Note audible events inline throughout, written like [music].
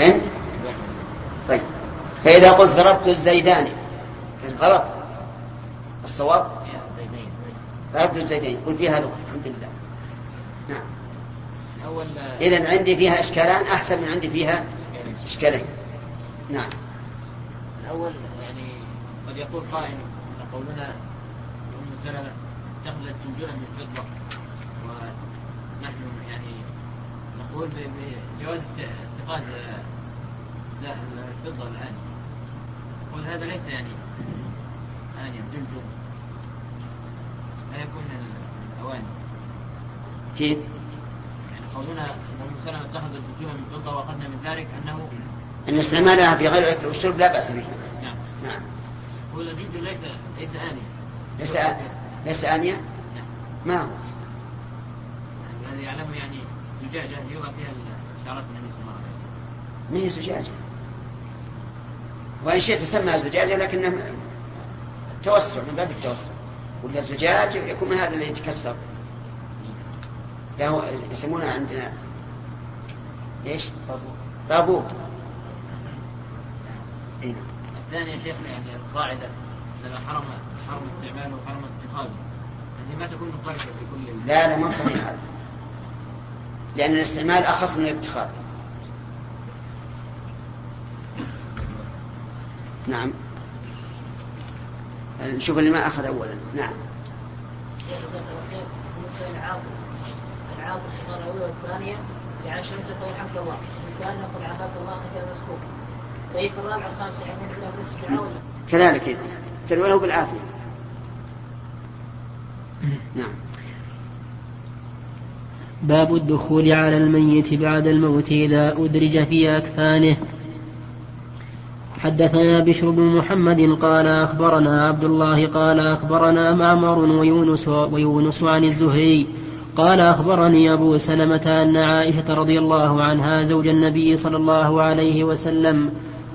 فهمت؟ طيب. فإذا قلت ضربت الزيدان غلط. الصواب؟ ضربت الزيدين. قل فيها لغة الحمد لله. نعم. إذا عندي فيها إشكالان أحسن من عندي فيها إشكالين. نعم. الأول يعني قد يقول قائل قولنا أم سلمة دخلت جنجلا من فضة ونحن يعني نقول بجواز اتخاذ لا الفضة الآن. يقول هذا ليس يعني آنية جلجل لا يكون الأواني كيف؟ يعني قولنا أن أم سلمة اتخذت الجنجلا من فضة وأخذنا من ذلك أنه أن استعمالها في غير الأكل والشرب لا بأس به. نعم. نعم. هو الجلجل ليس ليس آنية ليس ليس آنية؟ نعم. ما هو؟ الذي يعلمه يعني زجاجة يوضع فيها إشارات النبي صلى الله عليه وسلم. ما هي زجاجة. وإن شئت تسمى زجاجة لكنه توسع من باب التوسع. ولا الزجاج يكون من هذا اللي يتكسر. فهو يسمونه عندنا إيش؟ طابوت. إيه. الثاني يا شيخ يعني القاعدة لما حرم حرم استعماله وحرم اتخاذه يعني ما تكون مضطربة في كل لا لا ما صحيح هذا. لأن الاستعمال أخص من الاتخاذ نعم. نشوف اللي ما أخذ أولا. نعم. بالنسبة للعاطس العاطس المرة الأولى والثانية يعني حمد الله؟ كان نقول عافاك الله طيب الرابع الخامس يعني الدعاء كذلك تلوله بالعافية. نعم. باب الدخول على الميت بعد الموت إذا أدرج في أكفانه. حدثنا بشر بن محمد قال أخبرنا عبد الله قال أخبرنا معمر ويونس ويونس عن الزهري قال أخبرني أبو سلمة أن عائشة رضي الله عنها زوج النبي صلى الله عليه وسلم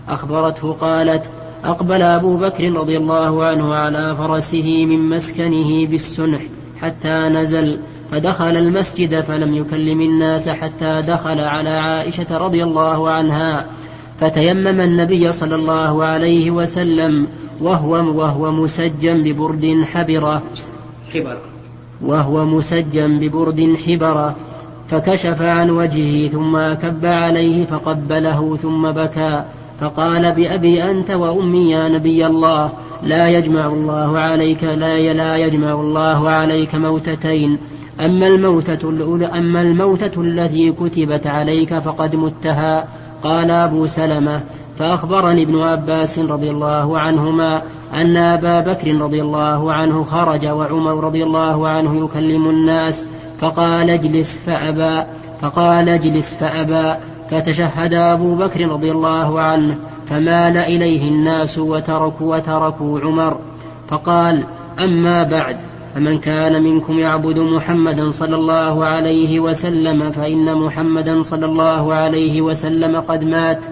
أخبرته قالت أقبل أبو بكر رضي الله عنه على فرسه من مسكنه بالسنح حتى نزل فدخل المسجد فلم يكلم الناس حتى دخل على عائشة رضي الله عنها. فتيمم النبي صلى الله عليه وسلم وهو وهو مسجم ببرد حبرة. حبر وهو مسجم ببرد حبرة. فكشف عن وجهه ثم أكب عليه فقبله ثم بكى. فقال بأبي أنت وأمي يا نبي الله لا يجمع الله عليك لا لا يجمع الله عليك موتتين. أما الموتة الأولى أما الموتة التي كتبت عليك فقد متها. قال أبو سلمة فأخبرني ابن عباس رضي الله عنهما أن أبا بكر رضي الله عنه خرج وعمر رضي الله عنه يكلم الناس فقال اجلس فأبى فقال اجلس فأبى فتشهد أبو بكر رضي الله عنه فمال إليه الناس وتركوا وتركوا عمر فقال أما بعد فمن كان منكم يعبد محمدا صلى الله عليه وسلم فإن محمدا صلى الله عليه وسلم قد مات.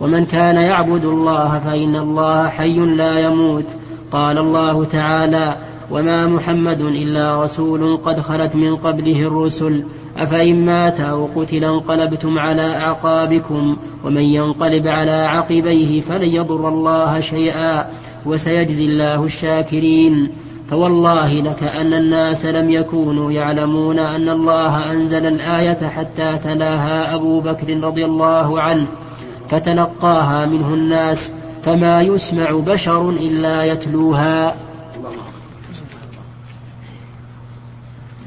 ومن كان يعبد الله فإن الله حي لا يموت. قال الله تعالى وما محمد إلا رسول قد خلت من قبله الرسل. أفإن مات أو قتل انقلبتم على أعقابكم ومن ينقلب على عقبيه فلن يضر الله شيئا وسيجزي الله الشاكرين. فوالله لكأن الناس لم يكونوا يعلمون أن الله أنزل الآية حتى تلاها أبو بكر رضي الله عنه فتلقاها منه الناس فما يسمع بشر إلا يتلوها.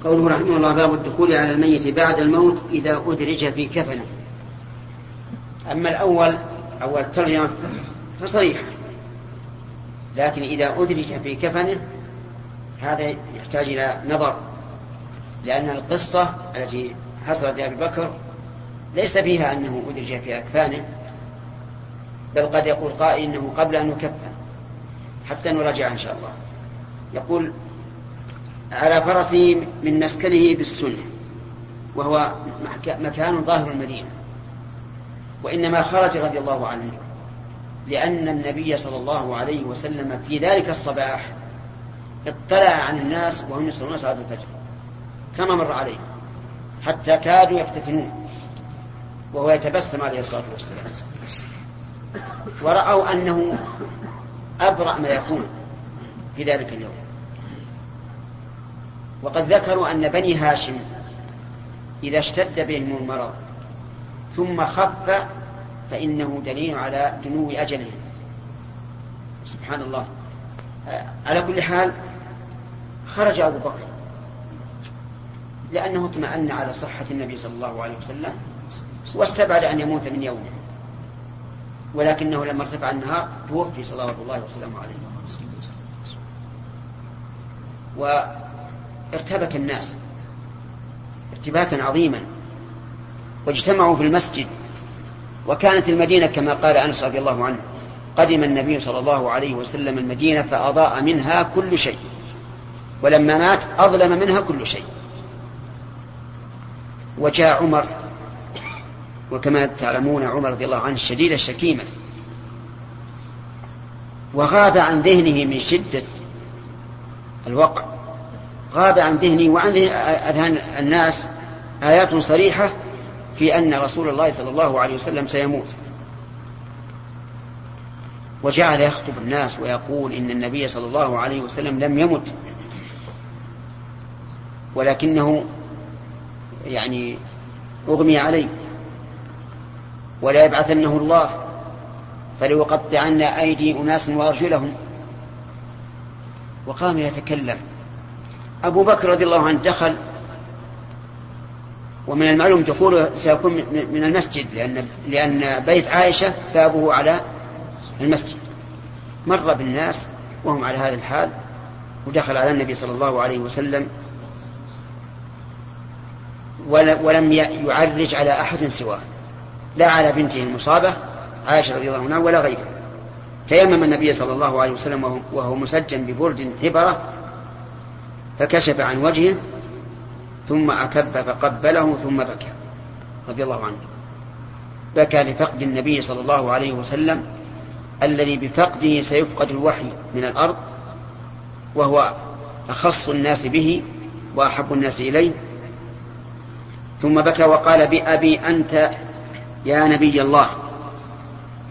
قوله رحمه الله باب الدخول على الميت بعد الموت إذا أدرج في كفنه. أما الأول أول الترجمة فصريح لكن إذا أدرج في كفنه هذا يحتاج إلى نظر لأن القصة التي حصلت لأبي بكر ليس فيها أنه أدرج في أكفانه بل قد يقول قائل إنه قبل أن يكفن حتى نراجع إن شاء الله. يقول على فرسه من مسكنه بالسنة وهو مكان ظاهر المدينة. وإنما خرج رضي الله عنه لأن النبي صلى الله عليه وسلم في ذلك الصباح اطلع عن الناس وهم يصلون صلاة الفجر كما مر عليه حتى كادوا يفتتنون وهو يتبسم عليه الصلاة والسلام. ورأوا أنه أبرأ ما يكون في ذلك اليوم. وقد ذكروا أن بني هاشم إذا اشتد بهم المرض ثم خف فإنه دليل على دنو أجلهم. سبحان الله. على كل حال خرج أبو بكر. لأنه اطمأن على صحة النبي صلى الله عليه وسلم واستبعد أن يموت من يومه. ولكنه لما ارتفع النهار توفي صلوات الله وسلامه عليه. وارتبك الناس ارتباكا عظيما. واجتمعوا في المسجد. وكانت المدينة كما قال أنس رضي الله عنه قدم النبي صلى الله عليه وسلم المدينة فأضاء منها كل شيء. ولما مات أظلم منها كل شيء. وجاء عمر وكما تعلمون عمر رضي الله عنه شديد الشكيمة. وغاب عن ذهنه من شدة الوقع. غاب عن ذهنه وعن أذهان الناس آيات صريحة في أن رسول الله صلى الله عليه وسلم سيموت. وجعل يخطب الناس ويقول إن النبي صلى الله عليه وسلم لم يمت. ولكنه يعني أغمي عليه ولا يبعثنه الله فليقطعن أيدي أناس وأرجلهم. وقام يتكلم. أبو بكر رضي الله عنه دخل ومن المعلوم دخوله سيكون من المسجد لأن لأن بيت عائشة بابه على المسجد. مر بالناس وهم على هذا الحال ودخل على النبي صلى الله عليه وسلم ولم يعرج على أحد سواه. لا على بنته المصابة عائشة رضي الله عنها ولا غيره. تيمم النبي صلى الله عليه وسلم وهو مسجن ببرد حبرة فكشف عن وجهه ثم أكب فقبله ثم بكى رضي الله عنه. بكى لفقد النبي صلى الله عليه وسلم الذي بفقده سيفقد الوحي من الأرض وهو أخص الناس به وأحب الناس إليه ثم بكى وقال بأبي أنت يا نبي الله.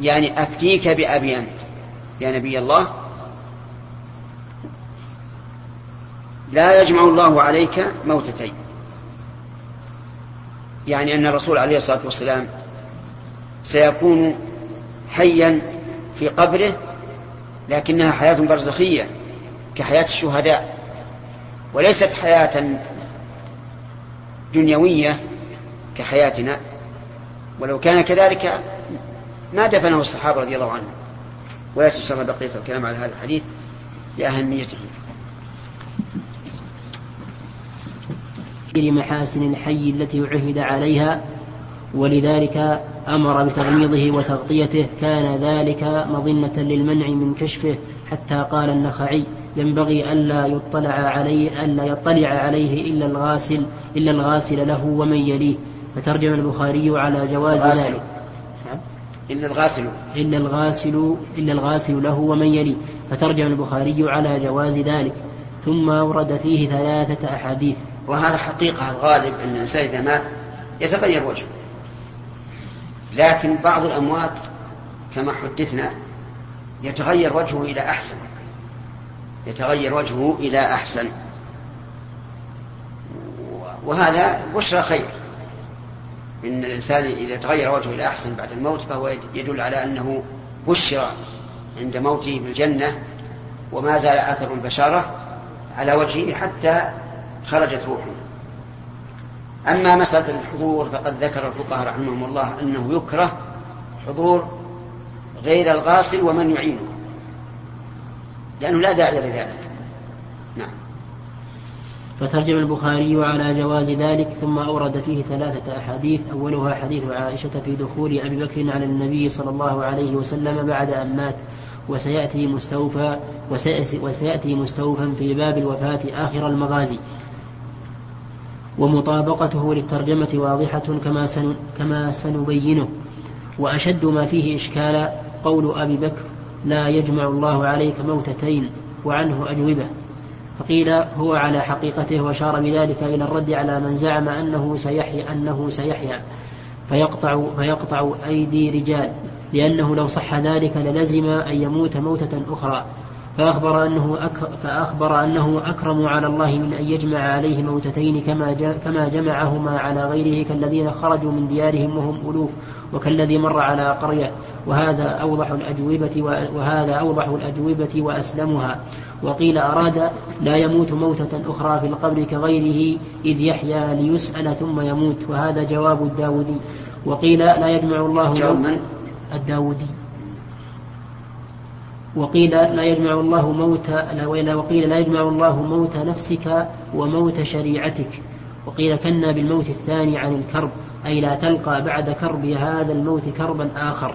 يعني أفديك بأبي أنت يا نبي الله. لا يجمع الله عليك موتتين. يعني أن الرسول عليه الصلاة والسلام سيكون حيا في قبره لكنها حياة برزخية كحياة الشهداء وليست حياة دنيوية كحياتنا ولو كان كذلك ما دفنه الصحابة رضي الله عنهم ولا تسمى بقية الكلام على هذا الحديث لأهميته. محاسن الحي التي عهد عليها ولذلك أمر بتغميضه وتغطيته كان ذلك مظنة للمنع من كشفه حتى قال النخعي ينبغي ألا يطلع عليه ألا يطلع عليه إلا الغاسل إلا الغاسل له ومن يليه. فترجم البخاري على جواز ذلك. نعم. إلا الغاسل. إلا الغاسل إلا الغاسل له ومن يليه. فترجم البخاري على جواز ذلك. ثم ورد فيه ثلاثة أحاديث. وهذا حقيقة الغالب أن الإنسان إذا مات يتغير وجهه. لكن بعض الأموات كما حدثنا يتغير وجهه إلى أحسن. يتغير وجهه إلى أحسن. وهذا بشرى خير. إن الإنسان إذا تغير وجهه إلى أحسن بعد الموت فهو يدل على أنه بشر عند موته بالجنة وما زال أثر البشارة على وجهه حتى خرجت روحه. أما مسألة الحضور فقد ذكر الفقهاء رحمهم الله أنه يكره حضور غير الغاسل ومن يعينه. لأنه لا داعي لذلك. نعم. فترجم البخاري على جواز ذلك ثم أورد فيه ثلاثة أحاديث. أولها حديث عائشة في دخول أبي بكر على النبي صلى الله عليه وسلم بعد أن مات وسيأتي مستوفى وسيأتي مستوفا في باب الوفاة آخر المغازي. ومطابقته للترجمة واضحة كما, سن كما سنبينه. وأشد ما فيه إشكال قول أبي بكر لا يجمع الله عليك موتتين وعنه أجوبة. فقيل هو على حقيقته وأشار بذلك إلى الرد على من زعم أنه سيحيا أنه سيحيا فيقطع, فيقطع أيدي رجال لأنه لو صح ذلك للزم أن يموت موتة أخرى. فأخبر أنه, فأخبر أنه أكرم على الله من أن يجمع عليه موتتين كما, كما جمعهما على غيره كالذين خرجوا من ديارهم وهم ألوف وكالذي مر على قرية. وهذا أوضح الأجوبة وهذا أوضح الأجوبة وأسلمها. وقيل أراد لا يموت موتة أخرى في القبر كغيره إذ يحيا ليسأل ثم يموت. وهذا جواب الداودي. وقيل لا يجمع الله؟ الداودي. وقيل لا يجمع الله موت وقيل لا يجمع الله موت نفسك وموت شريعتك. وقيل كنا بالموت الثاني عن الكرب أي لا تلقى بعد كرب هذا الموت كربا آخر.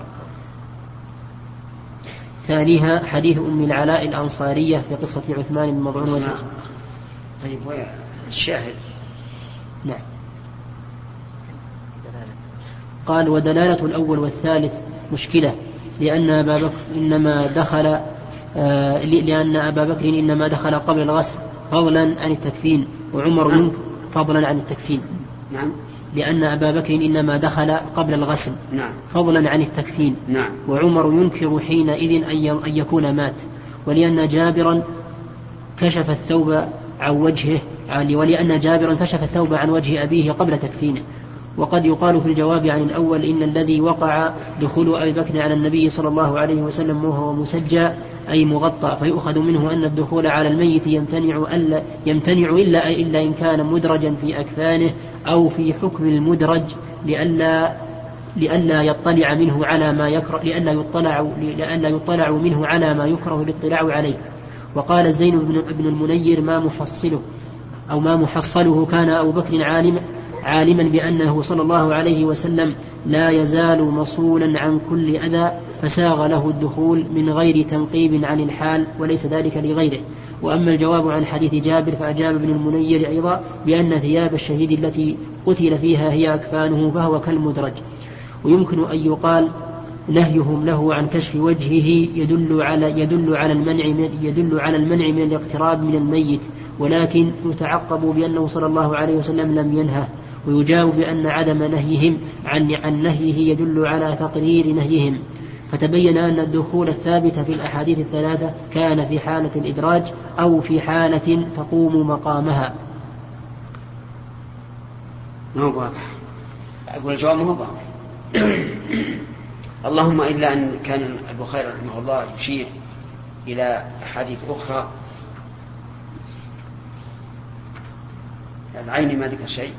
ثانيها حديث أم العلاء الأنصارية في قصة عثمان بن مضعون طيب الشاهد. نعم. قال ودلالة الأول والثالث مشكلة. لأن أبا بكر إنما دخل آه لأن أبا بكر إنما دخل قبل الغسل فضلا عن التكفين وعمر نعم. فضلا عن التكفين نعم لأن أبا بكر إنما دخل قبل الغسل نعم. فضلا عن التكفين نعم. وعمر ينكر حينئذ أن يكون مات ولأن جابرا كشف الثوب عن وجهه ولأن جابرا كشف الثوب عن وجه أبيه قبل تكفينه وقد يقال في الجواب عن الأول إن الذي وقع دخول أبي بكر على النبي صلى الله عليه وسلم وهو مسجى أي مغطى فيؤخذ منه أن الدخول على الميت يمتنع ألا يمتنع إلا إلا إن كان مدرجا في أكفانه أو في حكم المدرج لئلا لئلا يطلع منه على ما يكره لئلا يطلع لئلا يطلع منه على ما يكره الاطلاع عليه. وقال زين بن المنير ما محصله. أو ما محصله كان أبو بكر عالم عالما بأنه صلى الله عليه وسلم لا يزال مصولا عن كل أذى فساغ له الدخول من غير تنقيب عن الحال وليس ذلك لغيره. وأما الجواب عن حديث جابر فأجاب ابن المنير أيضا بأن ثياب الشهيد التي قتل فيها هي أكفانه فهو كالمدرج. ويمكن أن يقال نهيهم له عن كشف وجهه يدل على يدل على المنع من يدل على المنع من الاقتراب من الميت ولكن يتعقب بأنه صلى الله عليه وسلم لم ينهه. ويجاوب بأن عدم نهيهم عن عن نهيه يدل على تقرير نهيهم. فتبين أن الدخول الثابت في الأحاديث الثلاثة كان في حالة الإدراج أو في حالة تقوم مقامها. ما هو أقول الجواب ما هو اللهم إلا أن كان البخاري رحمه الله يشير إلى أحاديث أخرى. العين ما ذكر شيء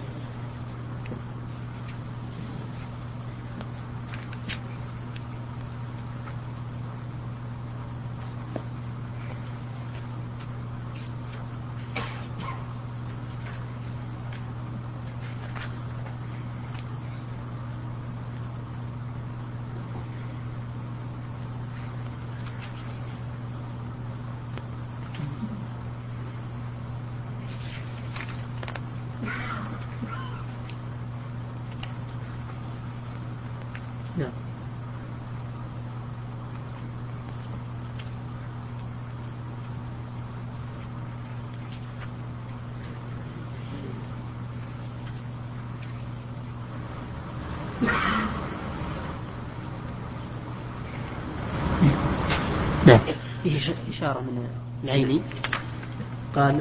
فيه إشارة من العيني. قال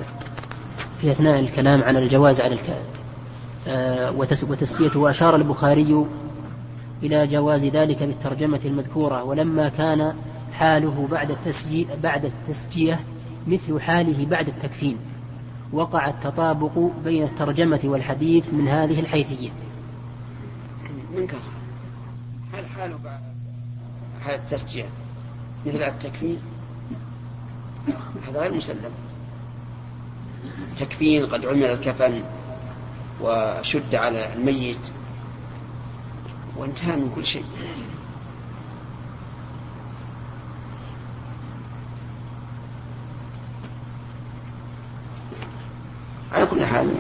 في أثناء الكلام عن الجواز على الك... آه وتسميته وأشار البخاري إلى جواز ذلك بالترجمة المذكورة. ولما كان حاله بعد التسجية بعد التسجية مثل حاله بعد التكفين وقع التطابق بين الترجمة والحديث من هذه الحيثية. من كفر هل حاله بعد التسجية مثل التكفين؟ هذا غير مسلم. تكفين قد عمل الكفن وشد على الميت وانتهى من كل شيء. على كل حال ما,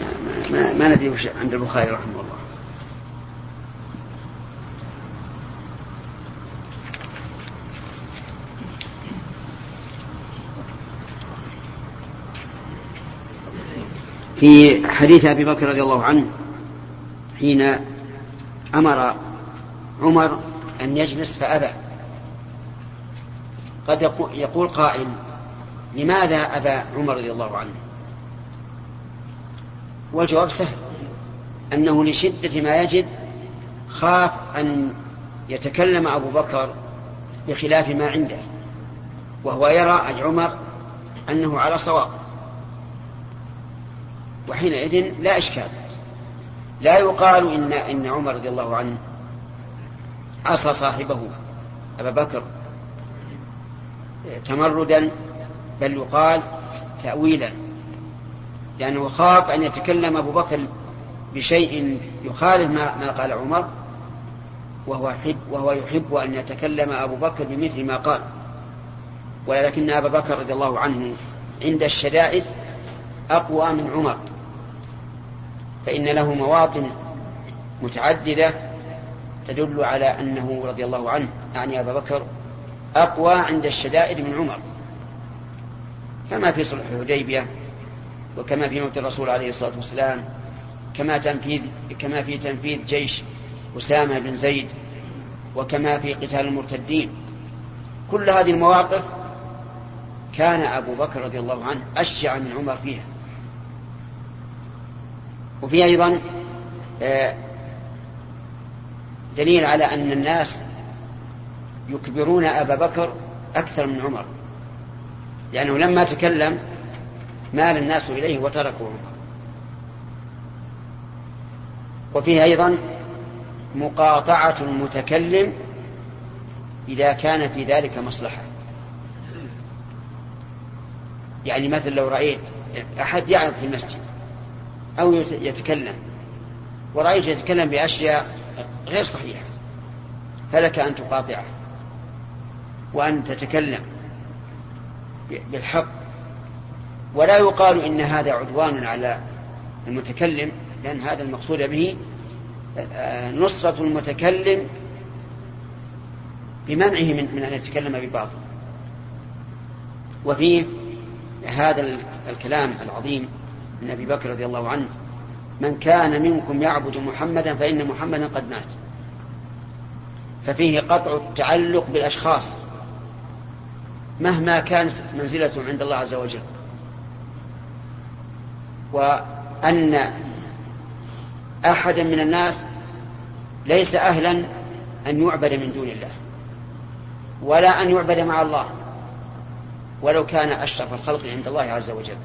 ما, ما ندري عند البخاري رحمه الله. في حديث أبي بكر رضي الله عنه حين أمر عمر أن يجلس فأبى. قد يقول قائل لماذا أبى عمر رضي الله عنه؟ والجواب سهل أنه لشدة ما يجد خاف أن يتكلم أبو بكر بخلاف ما عنده وهو يرى عمر أنه على صواب. وحينئذ لا إشكال. لا يقال إن إن عمر رضي الله عنه عصى صاحبه أبا بكر تمردا بل يقال تأويلا لأنه خاف أن يتكلم أبو بكر بشيء يخالف ما, ما قال عمر وهو يحب وهو يحب أن يتكلم أبو بكر بمثل ما قال. ولكن أبا بكر رضي الله عنه عند الشدائد أقوى من عمر. فإن له مواطن متعددة تدل على أنه رضي الله عنه يعني أبا بكر أقوى عند الشدائد من عمر. كما في صلح الحديبية وكما في موت الرسول عليه الصلاة والسلام كما تنفيذ كما في تنفيذ جيش أسامة بن زيد وكما في قتال المرتدين. كل هذه المواقف كان أبو بكر رضي الله عنه أشجع من عمر فيها. وفي أيضا آه، دليل على أن الناس يكبرون أبا بكر أكثر من عمر. لأنه لما تكلم مال الناس إليه وتركوا عمر. وفيه أيضا مقاطعة المتكلم إذا كان في ذلك مصلحة. يعني مثل لو رأيت أحد يعرض في المسجد أو يتكلم. ورأيت يتكلم بأشياء غير صحيحة. فلك أن تقاطعه. وأن تتكلم بالحق. ولا يقال إن هذا عدوان على المتكلم لأن هذا المقصود به نصرة المتكلم بمنعه من, من أن يتكلم بباطل. وفيه هذا الكلام العظيم من أبي بكر رضي الله عنه من كان منكم يعبد محمدا فإن محمدا قد مات. ففيه قطع التعلق بالأشخاص مهما كانت منزلتهم عند الله عز وجل. وأن أحدا من الناس ليس أهلا أن يعبد من دون الله ولا أن يعبد مع الله ولو كان أشرف الخلق عند الله عز وجل.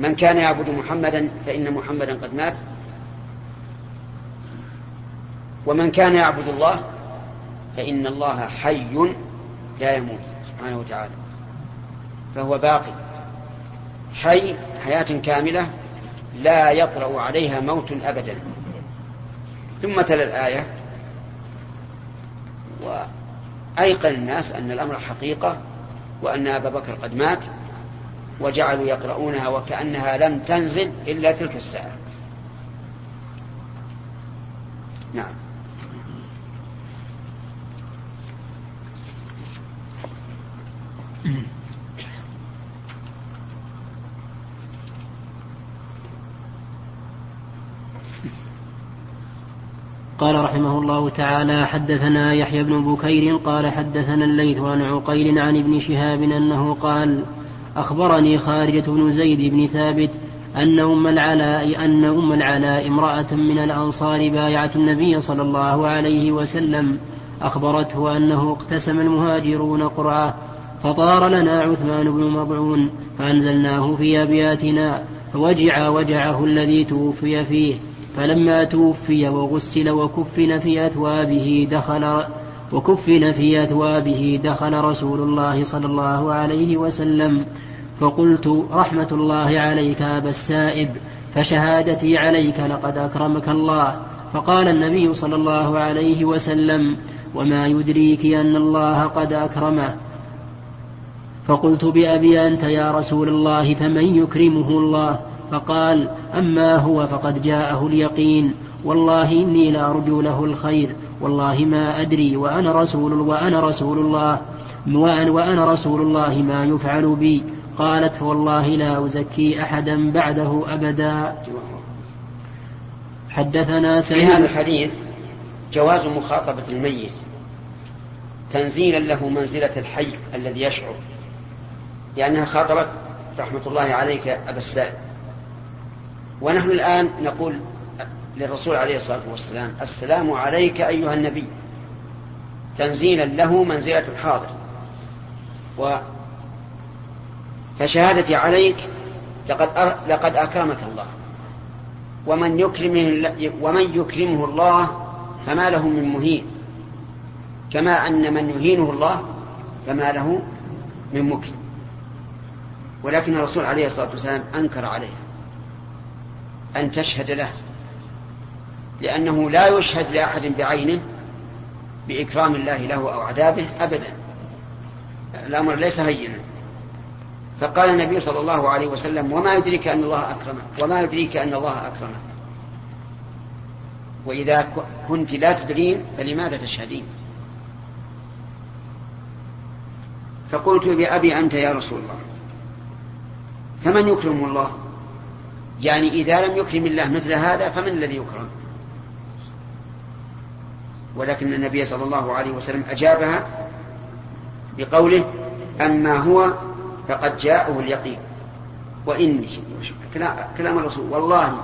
من كان يعبد محمدا فإن محمدا قد مات. ومن كان يعبد الله فإن الله حي لا يموت سبحانه وتعالى فهو باقي. حي حياة كاملة لا يطرأ عليها موت أبدا. ثم تلا الآية وأيقن الناس أن الأمر حقيقة وأن أبا بكر قد مات. وجعلوا يقرؤونها وكأنها لم تنزل إلا تلك الساعة. نعم. قال رحمه الله تعالى حدثنا يحيى بن بكير قال حدثنا الليث عن عقيل عن ابن شهاب أنه قال أخبرني خارجة بن زيد بن ثابت أن أم العلاء أن أم العلاء امرأة من الأنصار بايعت النبي صلى الله عليه وسلم. أخبرته أنه اقتسم المهاجرون قرعة فطار لنا عثمان بن مضعون فأنزلناه في أبياتنا فوجع وجعه الذي توفي فيه فلما توفي وغسل وكفن في أثوابه دخل وكفن في أثوابه دخل رسول الله صلى الله عليه وسلم. فقلت رحمة الله عليك أبا السائب فشهادتي عليك لقد أكرمك الله. فقال النبي صلى الله عليه وسلم وما يدريك أن الله قد أكرمه. فقلت بأبي أنت يا رسول الله فمن يكرمه الله؟ فقال أما هو فقد جاءه اليقين. والله إني لأرجو له الخير. والله ما أدري وأنا رسول وأنا رسول الله وأنا رسول الله ما يفعل بي. قالت والله لا أزكي أحدا بعده أبدا. حدثنا سعيد. في هذا الحديث جواز مخاطبة الميت تنزيلا له منزلة الحي الذي يشعر لأنها خاطبت رحمة الله عليك أبا السائل. ونحن الآن نقول للرسول عليه الصلاة والسلام السلام عليك أيها النبي. تنزيلا له منزلة الحاضر. فشهادتي عليك لقد. لقد أكرمك الله. ومن يكرمه ومن يكرمه الله فما له من مهين. كما أن من يهينه الله فما له من مكرم. ولكن الرسول عليه الصلاة والسلام أنكر عليه أن تشهد له لأنه لا يشهد لأحد بعينه بإكرام الله له أو عذابه أبدا. الأمر ليس هينا. فقال النبي صلى الله عليه وسلم وما يدريك أن الله أكرمك وما يدريك أن الله أكرمك. وإذا كنت لا تدرين فلماذا تشهدين؟ فقلت بأبي أنت يا رسول الله. فمن يكرمه الله؟ يعني إذا لم يكرم الله مثل هذا فمن الذي يكرم؟ ولكن النبي صلى الله عليه وسلم أجابها بقوله أما هو فقد جاءه اليقين. وإني كلام الرسول. والله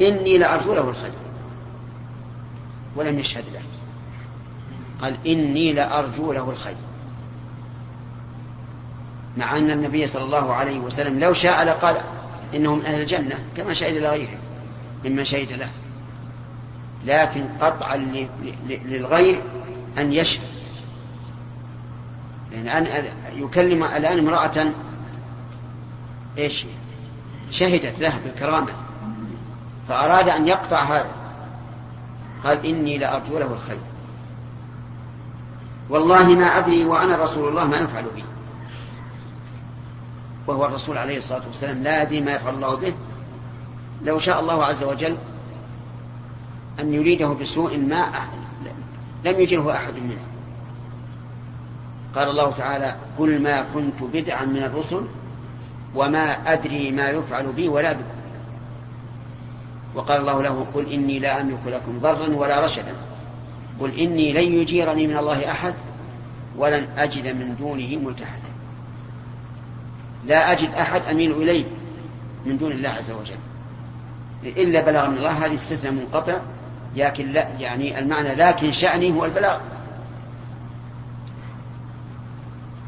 إني لأرجو له الخير. ولم يشهد له. قال إني لأرجو له الخير. مع أن النبي صلى الله عليه وسلم لو شاء لقال إنهم أهل الجنة كما شهد لغيره ممن شهد له. لكن قطعا للغير أن يشهد. لأن أن يكلم الآن امرأة إيش؟ شهدت له بالكرامة فأراد أن يقطع هذا. قال إني لأرجو له الخير. والله ما أدري وأنا رسول الله ما يفعل بي وهو الرسول عليه الصلاة والسلام لا يدري ما يفعل الله به. لو شاء الله عز وجل أن يريده بسوء ما لم يجره أحد منه. قال الله تعالى قل ما كنت بدعا من الرسل وما أدري ما يفعل بي ولا بكم. وقال الله له قل إني لا أملك لكم ضرا ولا رشدا. قل إني لن يجيرني من الله أحد ولن أجد من دونه ملتحدا. لا أجد أحد أميل إليه من دون الله عز وجل. إلا بلغ من الله هذه استثناء منقطع لكن لا يعني المعنى لكن شأني هو البلاغ.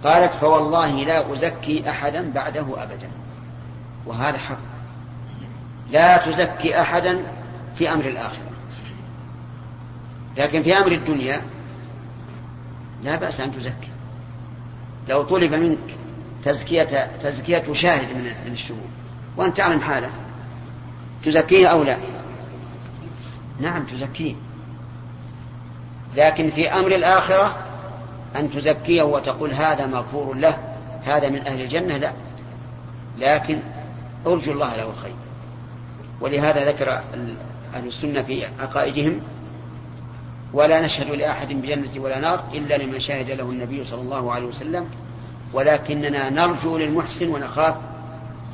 قالت فوالله لا أزكي أحدا بعده أبدا. وهذا حق. لا تزكي أحدا في أمر الآخرة. لكن في أمر الدنيا لا بأس أن تزكي. لو طلب منك تزكية تزكية شاهد من الشهود وأنت تعلم حاله تزكيه أو لا؟ نعم تزكيه. لكن في أمر الآخرة أن تزكيه وتقول هذا مغفور له هذا من أهل الجنة لا. لكن أرجو الله له الخير. ولهذا ذكر أهل السنة في عقائدهم ولا نشهد لأحد بجنة ولا نار إلا لمن شهد له النبي صلى الله عليه وسلم ولكننا نرجو للمحسن ونخاف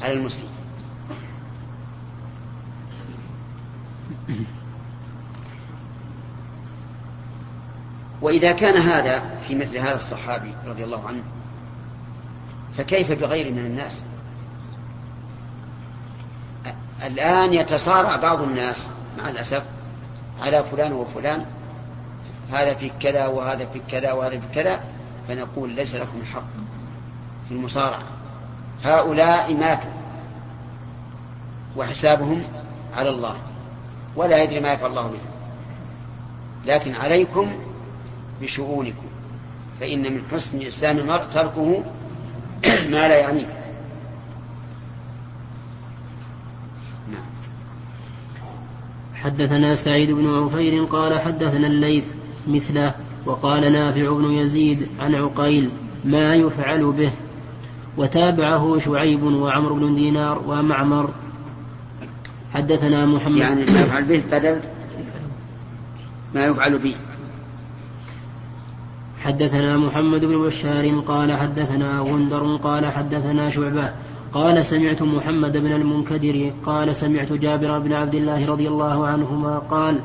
على المسلم. وإذا كان هذا في مثل هذا الصحابي رضي الله عنه فكيف بغير من الناس؟ الآن يتصارع بعض الناس مع الأسف على فلان وفلان هذا في كذا وهذا في كذا وهذا في كذا فنقول ليس لكم حق في المصارعة. هؤلاء ماتوا وحسابهم على الله ولا يدري ما يفعل الله بهم. لكن عليكم بشؤونكم فإن من حسن إسلام المرء تركه [clears throat] ما لا يعنيه. نعم. حدثنا سعيد بن عفير قال حدثنا الليث مثله وقال نافع بن يزيد عن عقيل ما يفعل به وتابعه شعيب وعمر بن دينار ومعمر. حدثنا محمد يعني ما يفعل به بدل ما يفعل به. حدثنا محمد بن بشار قال حدثنا غندر قال حدثنا شعبة قال سمعت محمد بن المنكدر قال سمعت جابر بن عبد الله رضي الله عنهما قال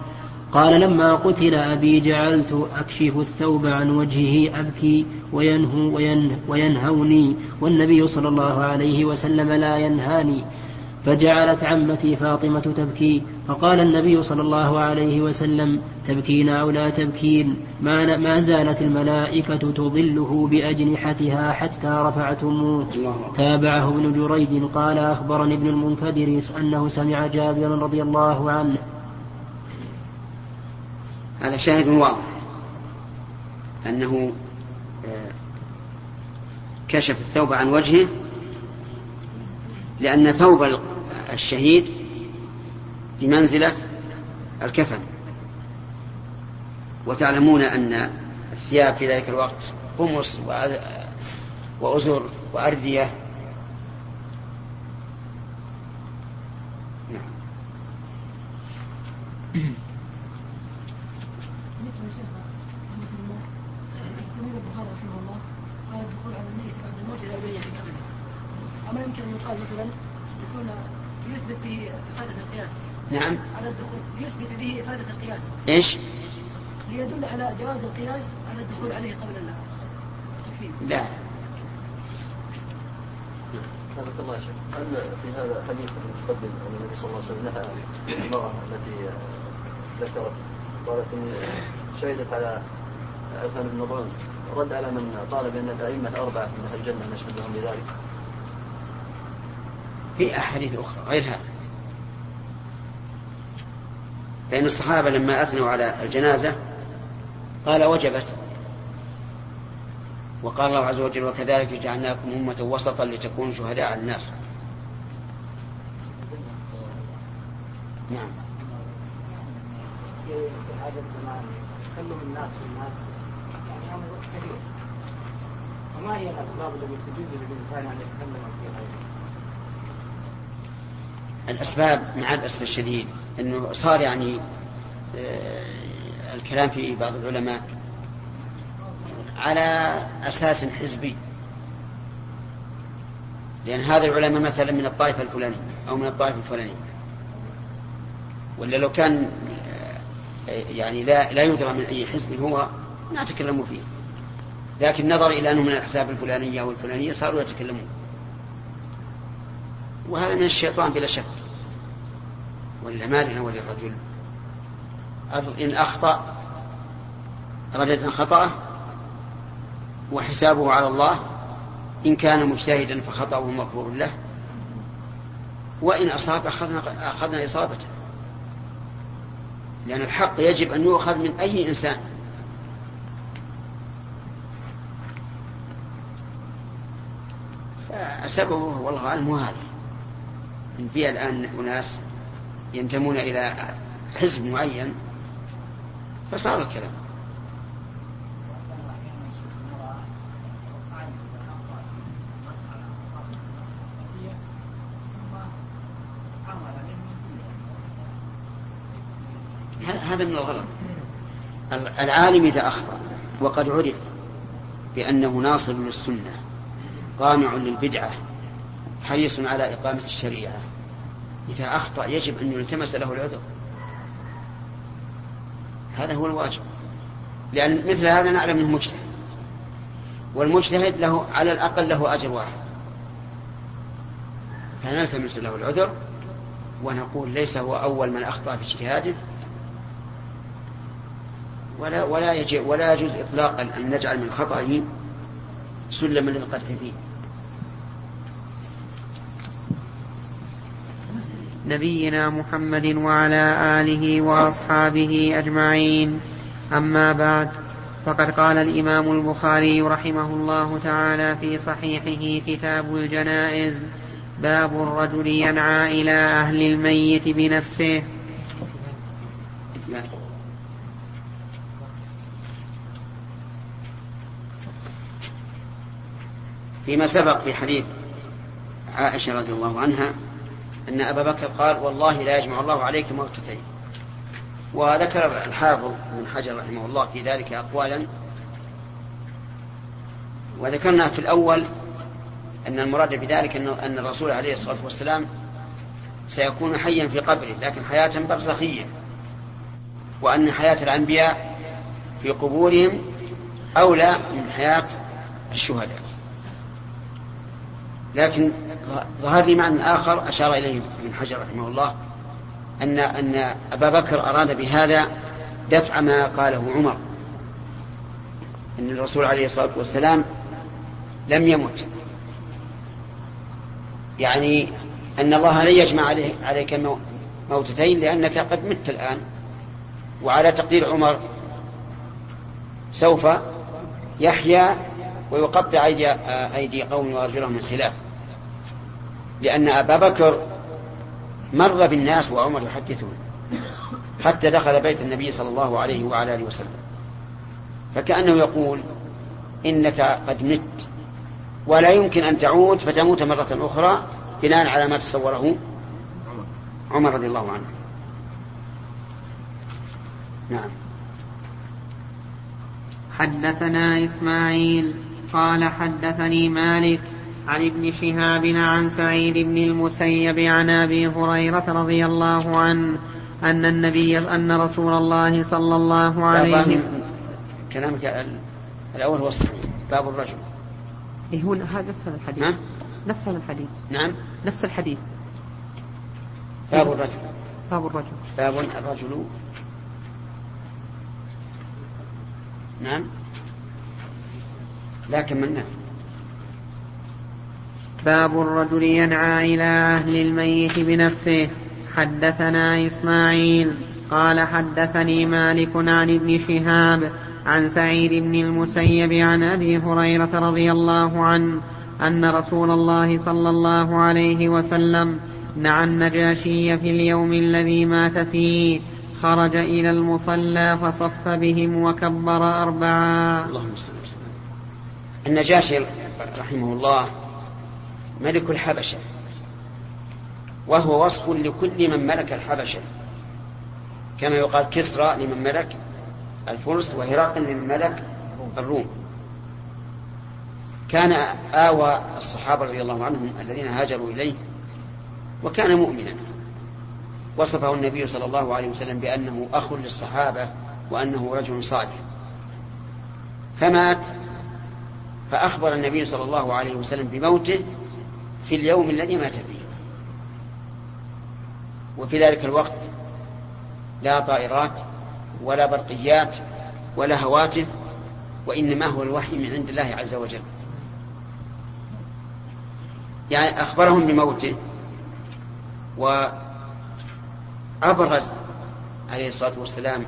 قال لما قتل أبي جعلت أكشف الثوب عن وجهه أبكي وينهو وين وينهوني والنبي صلى الله عليه وسلم لا ينهاني فجعلت عمتي فاطمة تبكي فقال النبي صلى الله عليه وسلم تبكين أو لا تبكين؟ ما, ما زالت الملائكة تظله بأجنحتها حتى رفعتموه. تابعه ابن جريج قال أخبرني ابن المنكدر أنه سمع جابرا رضي الله عنه. هذا شاهد واضح أنه آه، كشف الثوب عن وجهه لأن ثوب الشهيد بمنزلة الكفن وتعلمون أن الثياب في ذلك الوقت قمص وأزر وأردية نعم. أما يمكن أن يقال مثلا يكون يثبت به إفادة القياس. نعم. على الدخول يثبت به إفادة القياس. إيش؟ ليدل على جواز القياس على الدخول عليه قبل الله. لا. حفظك الله شيخ هل في هذا حديث المتقدم ان النبي صلى الله عليه وسلم نهى المرأة التي ذكرت. قالت إني شهدت على عثمان بن نظران رد على من قال بأن الأئمة الأربعة من أهل الجنة نشهد لهم بذلك. في أحاديث أخرى غير هذا. فإن الصحابة لما أثنوا على الجنازة قال وجبت. وقال الله عز وجل وكذلك جعلناكم أمة وسطا لتكونوا شهداء على الناس. نعم. في هذا الزمان تكلم الناس الناس يعني أمر كبير. وما هي الأسباب التي تجوز للإنسان أن يتكلم في غيره؟ الأسباب مع الأسف الشديد أنه صار يعني آه، الكلام في بعض العلماء على أساس حزبي. لأن هذا العلماء مثلا من الطائفة الفلانية أو من الطائفة الفلانية. ولا لو كان آه، يعني لا لا يدرى من أي حزب هو ما تكلموا فيه. لكن نظر إلى أنه من الأحزاب الفلانية أو الفلانية صاروا يتكلمون. وهذا من الشيطان بلا شك. ولا ما لنا وللرجل إن أخطأ ردد خطأه وحسابه على الله إن كان مجتهدا فخطأه مغفور له. وإن أصاب أخذنا, أخذنا إصابته. لأن الحق يجب أن يؤخذ من أي إنسان. فسببه والله أعلم هذا. في الآن أناس ينتمون إلى حزب معين فصار الكلام. هذا من الغلط. العالم إذا أخطأ وقد عرف بأنه ناصر للسنة قامع للبدعة حريص على إقامة الشريعة. إذا أخطأ يجب أن يلتمس له العذر. هذا هو الواجب. لأن مثل هذا نعلم أنه مجتهد. والمجتهد له على الأقل له أجر واحد. فنلتمس له العذر ونقول ليس هو أول من أخطأ في اجتهاده. ولا ولا يجوز إطلاقا أن نجعل من خطأه سلما للقدح فيه نبينا محمد وعلى آله وأصحابه أجمعين. أما بعد فقد قال الإمام البخاري رحمه الله تعالى في صحيحه كتاب الجنائز باب الرجل ينعى إلى أهل الميت بنفسه. فيما سبق في حديث عائشة رضي الله عنها أن أبا بكر قال والله لا يجمع الله عليك موتتين. وذكر الحافظ بن حجر رحمه الله في ذلك أقوالا. وذكرنا في الأول أن المراد بذلك أن الرسول عليه الصلاة والسلام سيكون حيا في قبره لكن حياة برزخية. وأن حياة الأنبياء في قبورهم أولى من حياة الشهداء. لكن ظهر لي معنى آخر أشار إليه ابن حجر رحمه الله أن أن أبا بكر أراد بهذا دفع ما قاله عمر أن الرسول عليه الصلاة والسلام لم يمت. يعني أن الله لن يجمع عليك موتتين لأنك قد مت الآن. وعلى تقدير عمر سوف يحيا ويقطع أيدي, أيدي قوم وأرجلهم من خلاف. لأن أبا بكر مر بالناس وعمر يحدثون حتى دخل بيت النبي صلى الله عليه وعلى آله وسلم. فكأنه يقول إنك قد مت ولا يمكن أن تعود فتموت مرة أخرى بناء على ما تصوره عمر رضي الله عنه. نعم. حدثنا إسماعيل قال حدثني مالك عن ابن شهاب عن سعيد بن المسيب عن أبي هريرة رضي الله عنه أن النبي أن رسول الله صلى الله عليه وسلم كلامك الأول هو الصحيح باب الرجل. إيه هو هذا نفس الحديث. نعم نفس الحديث. نعم. نفس الحديث. باب الرجل. باب الرجل. باب الرجل. نعم. لكن من نعم باب الرجل ينعى إلى أهل الميت بنفسه. حدثنا إسماعيل قال حدثني مالك عن ابن شهاب عن سعيد بن المسيب عن أبي هريرة رضي الله عنه أن رسول الله صلى الله عليه وسلم نعى النجاشي في اليوم الذي مات فيه خرج إلى المصلى فصف بهم وكبر أربعا. اللهم النجاشي رحمه الله ملك الحبشة. وهو وصف لكل من ملك الحبشة. كما يقال كسرى لمن ملك الفرس وهرقل لمن ملك الروم. كان آوى الصحابة رضي الله عنهم الذين هاجروا إليه وكان مؤمنا. وصفه النبي صلى الله عليه وسلم بأنه أخ للصحابة وأنه رجل صالح. فمات فأخبر النبي صلى الله عليه وسلم بموته في اليوم الذي مات فيه. وفي ذلك الوقت لا طائرات ولا برقيات ولا هواتف وإنما هو الوحي من عند الله عز وجل. يعني أخبرهم بموته. وأبرز عليه الصلاة والسلام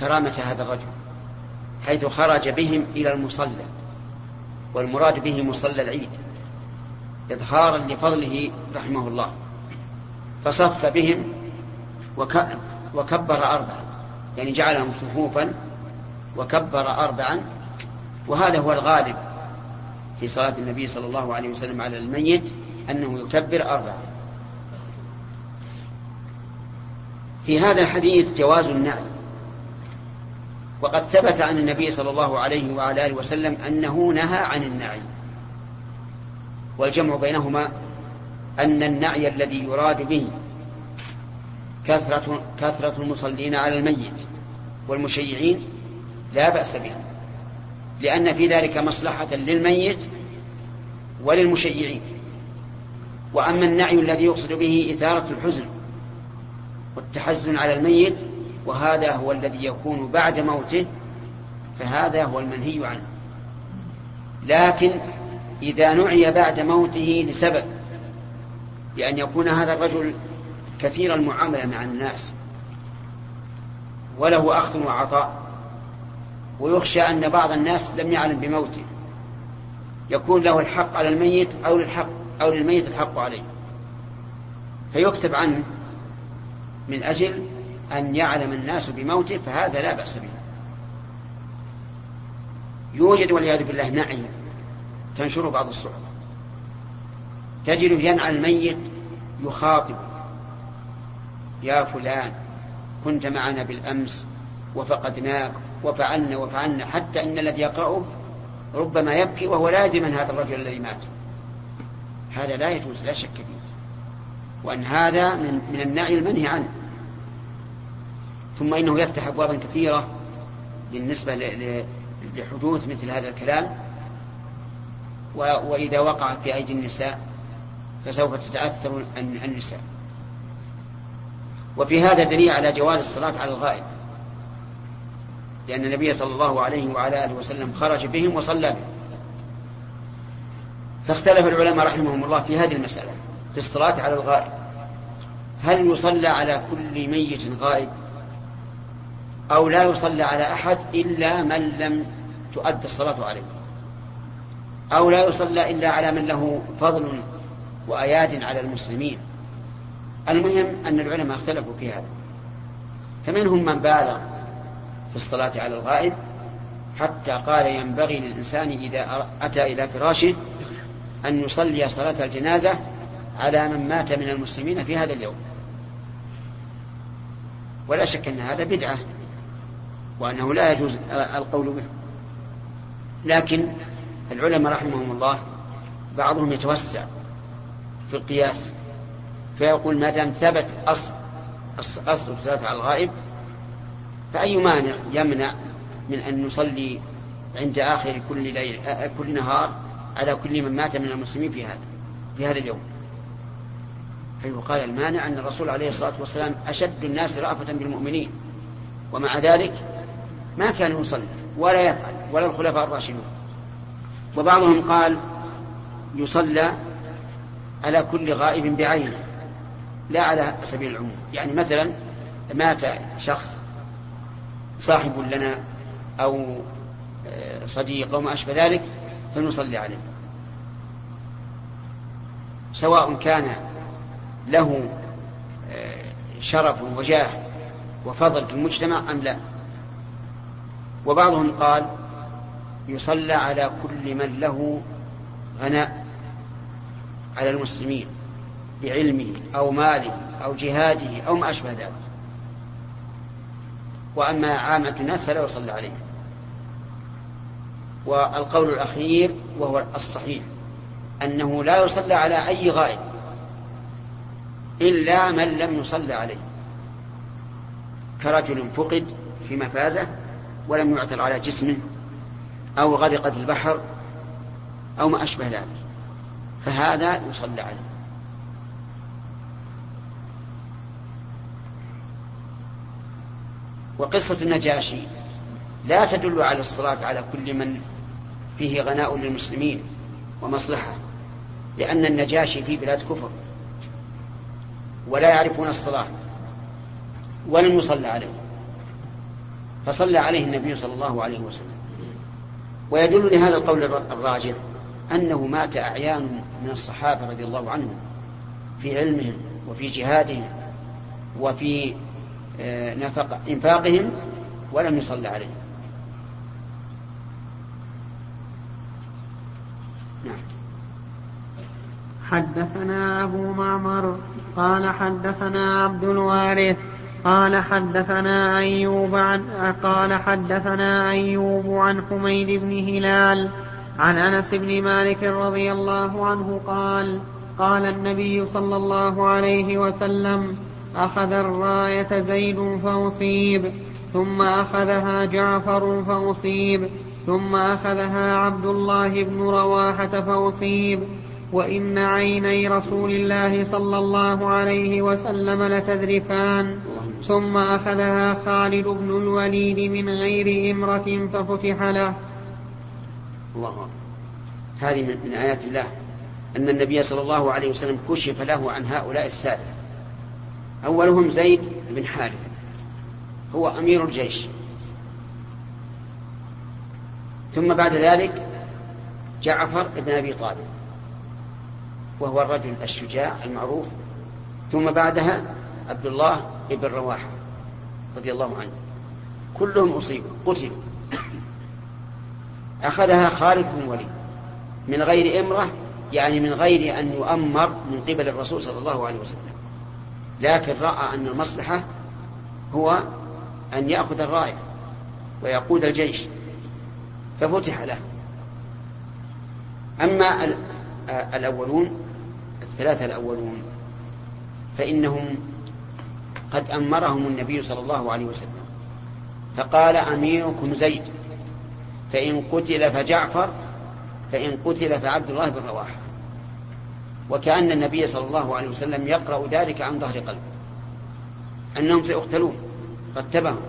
كرامة هذا الرجل حيث خرج بهم إلى المصلى والمراد به مصلى العيد. إظهارا لفضله رحمه الله. فصف بهم وكبر أربعا يعني جعلهم صفوفا وكبر أربعا. وهذا هو الغالب في صلاة النبي صلى الله عليه وسلم على الميت أنه يكبر أربعا. في هذا الحديث جواز النعي وقد ثبت عن النبي صلى الله عليه وعلى آله وسلم أنه نهى عن النعي والجمع بينهما أن النعي الذي يراد به كثرة, كثرة المصلين على الميت والمشيعين لا بأس به لأن في ذلك مصلحة للميت وللمشيعين. وأما النعي الذي يقصد به إثارة الحزن والتحزن على الميت وهذا هو الذي يكون بعد موته فهذا هو المنهي عنه. لكن إذا نعي بعد موته لسبب بأن يكون هذا الرجل كثير المعاملة مع الناس وله أخذ وعطاء ويخشى أن بعض الناس لم يعلم بموته يكون له الحق على الميت أو للحق أو للميت الحق عليه. فيكتب عنه من أجل أن يعلم الناس بموته فهذا لا بأس به. يوجد والعياذ بالله نعي تنشر بعض الصحف. تجد ينعى الميت يخاطب يا فلان كنت معنا بالأمس وفقدناك وفعلنا وفعلنا حتى إن الذي يقرأه ربما يبكي وهو لا يدري من هذا الرجل الذي مات. هذا لا يجوز لا شك فيه. وأن هذا من, من النعي المنهي عنه. ثم إنه يفتح أبوابا كثيرة بالنسبة لحدوث مثل هذا الكلام. وإذا وقع في أيدي النساء فسوف تتأثر النساء. وفي هذا دليل على جواز الصلاة على الغائب. لأن النبي صلى الله عليه وعلى آله وسلم خرج بهم وصلى بهم. فاختلف العلماء رحمهم الله في هذه المسألة في الصلاة على الغائب. هل يصلى على كل ميت غائب؟ أو لا يصلى على أحد إلا من لم تؤد الصلاة عليه. أو لا يصلى إلا على من له فضل وأياد على المسلمين. المهم أن العلماء اختلفوا في هذا. فمنهم من بالغ في الصلاة على الغائب حتى قال ينبغي للإنسان إذا أتى إلى فراشه أن يصلي صلاة الجنازة على من مات من المسلمين في هذا اليوم. ولا شك أن هذا بدعة وأنه لا يجوز القول به. لكن العلماء رحمهم الله بعضهم يتوسع في القياس فيقول ما دام ثبت أصل أصل الصلاة على الغائب فأي مانع يمنع من أن نصلي عند آخر كل ليل كل نهار على كل من مات من المسلمين في هذا في هذا اليوم. فيقال المانع أن الرسول عليه الصلاة والسلام أشد الناس رأفة بالمؤمنين. ومع ذلك ما كان يصلي ولا يفعل ولا الخلفاء الراشدون. وبعضهم قال يصلى على كل غائب بعينه لا على سبيل العموم. يعني مثلا مات شخص صاحب لنا أو آه، صديق أو ما أشبه ذلك فنصلي عليه. سواء كان له آه، شرف وجاه وفضل في المجتمع أم لا. وبعضهم قال يصلى على كل من له غناء على المسلمين بعلمه أو ماله أو جهاده أو ما أشبه ذلك. وأما عامة الناس فلا يصلى عليه. والقول الأخير وهو الصحيح أنه لا يصلى على أي غائب إلا من لم يصلى عليه. كرجل فقد في مفازة ولم يعثر على جسمه أو غرق في البحر أو ما أشبه ذلك. فهذا يصلى عليه. وقصة النجاشي لا تدل على الصلاة على كل من فيه غناء للمسلمين ومصلحة لأن النجاشي في بلاد كفر ولا يعرفون الصلاة ولم يصلى عليه. فصلى عليه النبي صلى الله عليه وسلم. ويدل لهذا القول الراجح أنه مات أعيان من الصحابة رضي الله عنهم في علمهم وفي جهادهم وفي آه، نفق إنفاقهم ولم يصلى عليهم. نعم. حدثنا أبو معمر قال حدثنا عبد الوارث قال حدثنا أيوب عن قال حدثنا أيوب عن حميد بن هلال عن أنس بن مالك رضي الله عنه قال قال النبي صلى الله عليه وسلم أخذ الراية زيد فأصيب ثم أخذها جعفر فأصيب ثم أخذها عبد الله بن رواحة فأصيب وإن عيني رسول الله صلى الله عليه وسلم لتذرفان ثم أخذها خالد بن الوليد من غير إمرة ففتح له. الله هذه من آيات الله أن النبي صلى الله عليه وسلم كشف له عن هؤلاء السادة أولهم زيد بن حارثة هو أمير الجيش. ثم بعد ذلك جعفر بن أبي طالب. وهو الرجل الشجاع المعروف. ثم بعدها عبد الله بن رواحة رضي الله عنه. كلهم أصيبوا قتلوا. أخذها خالد بن وليد. من غير إمرة يعني من غير أن يؤمر من قبل الرسول صلى الله عليه وسلم. لكن رأى أن المصلحة هو أن يأخذ الراية ويقود الجيش. ففتح له. أما الأولون الثلاثة الأولون فإنهم قد أمرهم النبي صلى الله عليه وسلم. فقال أميركم زيد فإن قتل فجعفر فإن قتل فعبد الله بن رواحة. وكأن النبي صلى الله عليه وسلم يقرأ ذلك عن ظهر قلبه. أنهم سيقتلون رتبهم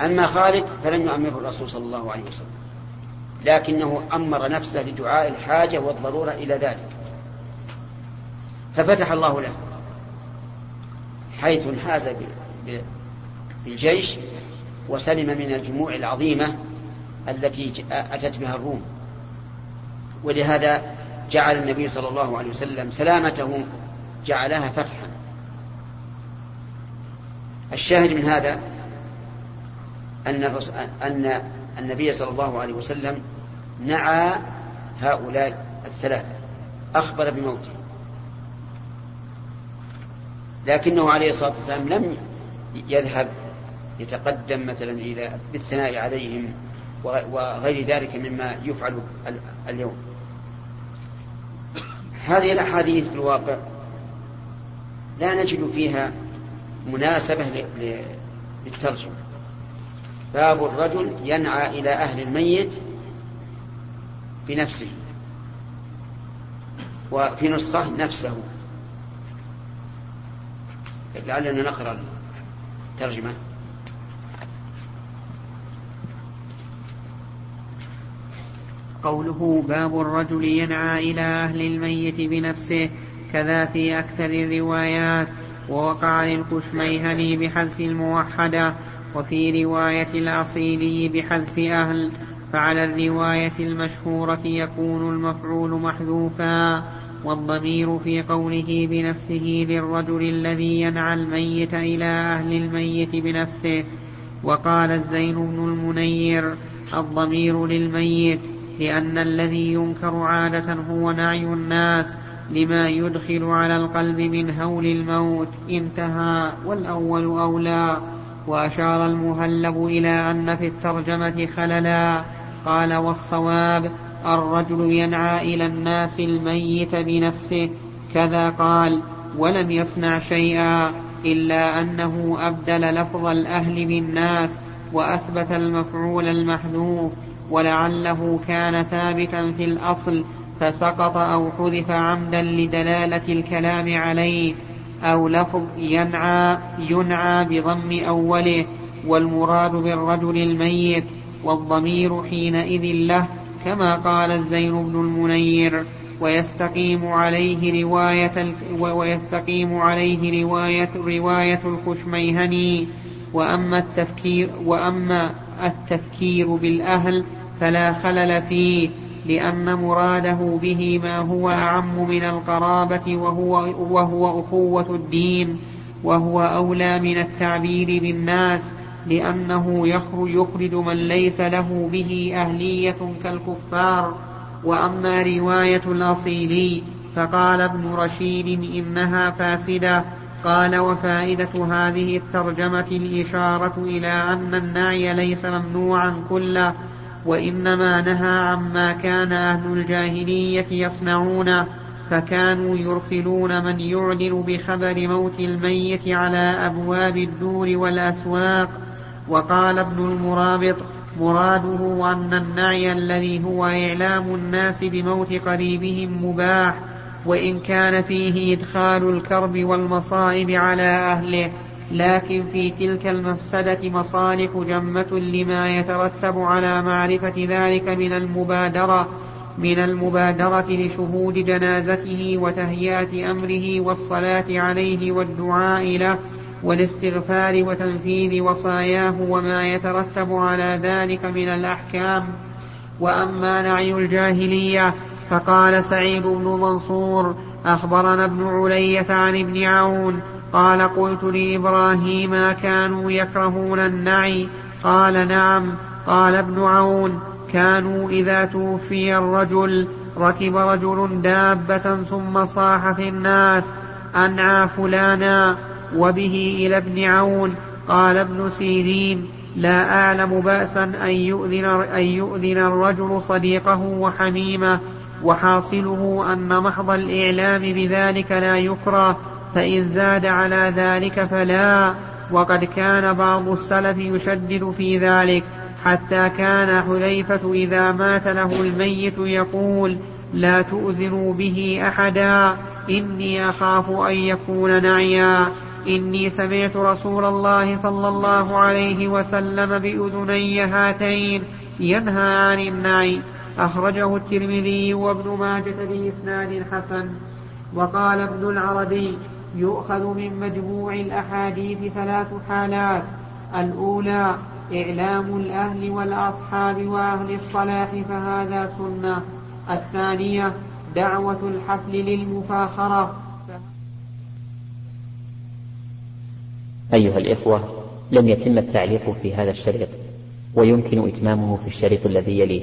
أما خالد فلم يؤمره الرسول صلى الله عليه وسلم. لكنه أمر نفسه لدعاء الحاجة والضرورة إلى ذلك. ففتح الله له. حيث انحاز بالجيش وسلم من الجموع العظيمة التي أتت بها الروم. ولهذا جعل النبي صلى الله عليه وسلم سلامته جعلها فتحا. الشاهد من هذا أن أن النبي صلى الله عليه وسلم نعى هؤلاء الثلاثة. أخبر بموته. لكنه عليه الصلاة والسلام لم يذهب يتقدم مثلا إلى بالثناء عليهم وغير ذلك مما يفعل اليوم. هذه الأحاديث في الواقع لا نجد فيها مناسبة للترجمة. باب الرجل ينعى إلى أهل الميت بنفسه وفي نسخة نفسه. لعلنا نقرأ الترجمة. قوله باب الرجل ينعى إلى أهل الميت بنفسه كذا في أكثر الروايات ووقع للكشميهني بحذف الموحدة وفي رواية الأصيلي بحذف أهل فعلى الرواية المشهورة يكون المفعول محذوفا. والضمير في قوله بنفسه للرجل الذي ينعى الميت إلى أهل الميت بنفسه. وقال الزين بن المنير الضمير للميت لأن الذي ينكر عادة هو نعي الناس لما يدخل على القلب من هول الموت. انتهى والأول أولى. وأشار المهلب إلى أن في الترجمة خللا. قال والصواب الرجل ينعى إلى الناس الميت بنفسه. كذا قال ولم يصنع شيئا إلا أنه أبدل لفظ الأهل بالناس وأثبت المفعول المحذوف ولعله كان ثابتا في الأصل فسقط أو حذف عمدا لدلالة الكلام عليه أو لفظ ينعى ينعى بضم أوله والمراد بالرجل الميت والضمير حينئذ له كما قال الزين بن المنير ويستقيم عليه رواية ويستقيم عليه رواية رواية الخشميهني. وأما التفكير وأما التفكير بالأهل فلا خلل فيه لأن مراده به ما هو أعم من القرابة وهو, وهو أخوة الدين وهو أولى من التعبير بالناس. لأنه يخرج من ليس له به أهلية كالكفار. وأما رواية الأصيلي فقال ابن رشيد إنها فاسدة. قال وفائدة هذه الترجمة الإشارة إلى أن النعي ليس ممنوعا كله وإنما نهى عما كان أهل الجاهلية يصنعونه فكانوا يرسلون من يعلن بخبر موت الميت على أبواب الدور والأسواق. وقال ابن المرابط مراده أن النعي الذي هو إعلام الناس بموت قريبهم مباح وإن كان فيه إدخال الكرب والمصائب على أهله لكن في تلك المفسدة مصالح جمة لما يترتب على معرفة ذلك من المبادرة من المبادرة لشهود جنازته وتهيئة أمره والصلاة عليه والدعاء له. والاستغفار وتنفيذ وصاياه وما يترتب على ذلك من الأحكام. وأما نعي الجاهلية فقال سعيد بن منصور أخبرنا ابن علية عن ابن عون قال قلت لإبراهيم كانوا يكرهون النعي؟ قال نعم. قال ابن عون كانوا إذا توفي الرجل ركب رجل دابة ثم صاح في الناس أنعى فلانا. وبه إلى ابن عون قال ابن سيرين لا أعلم بأسا أن يؤذن, أن يؤذن الرجل صديقه وحميمه وحاصله أن محض الإعلام بذلك لا يكره فإن زاد على ذلك فلا وقد كان بعض السلف يشدد في ذلك حتى كان حذيفة إذا مات له الميت يقول لا تؤذنوا به أحدا إني أخاف أن يكون نعيا إني سمعت رسول الله صلى الله عليه وسلم بأذني هاتين ينهى عن النعي أخرجه الترمذي وابن ماجة بإسناد حسن. وقال ابن العربي يؤخذ من مجموع الأحاديث ثلاث حالات. الأولى إعلام الأهل والأصحاب وأهل الصلاح فهذا سنة. الثانية دعوة الحفل للمفاخرة. أيها الإخوة لم يتم التعليق في هذا الشريط ويمكن إتمامه في الشريط الذي يليه.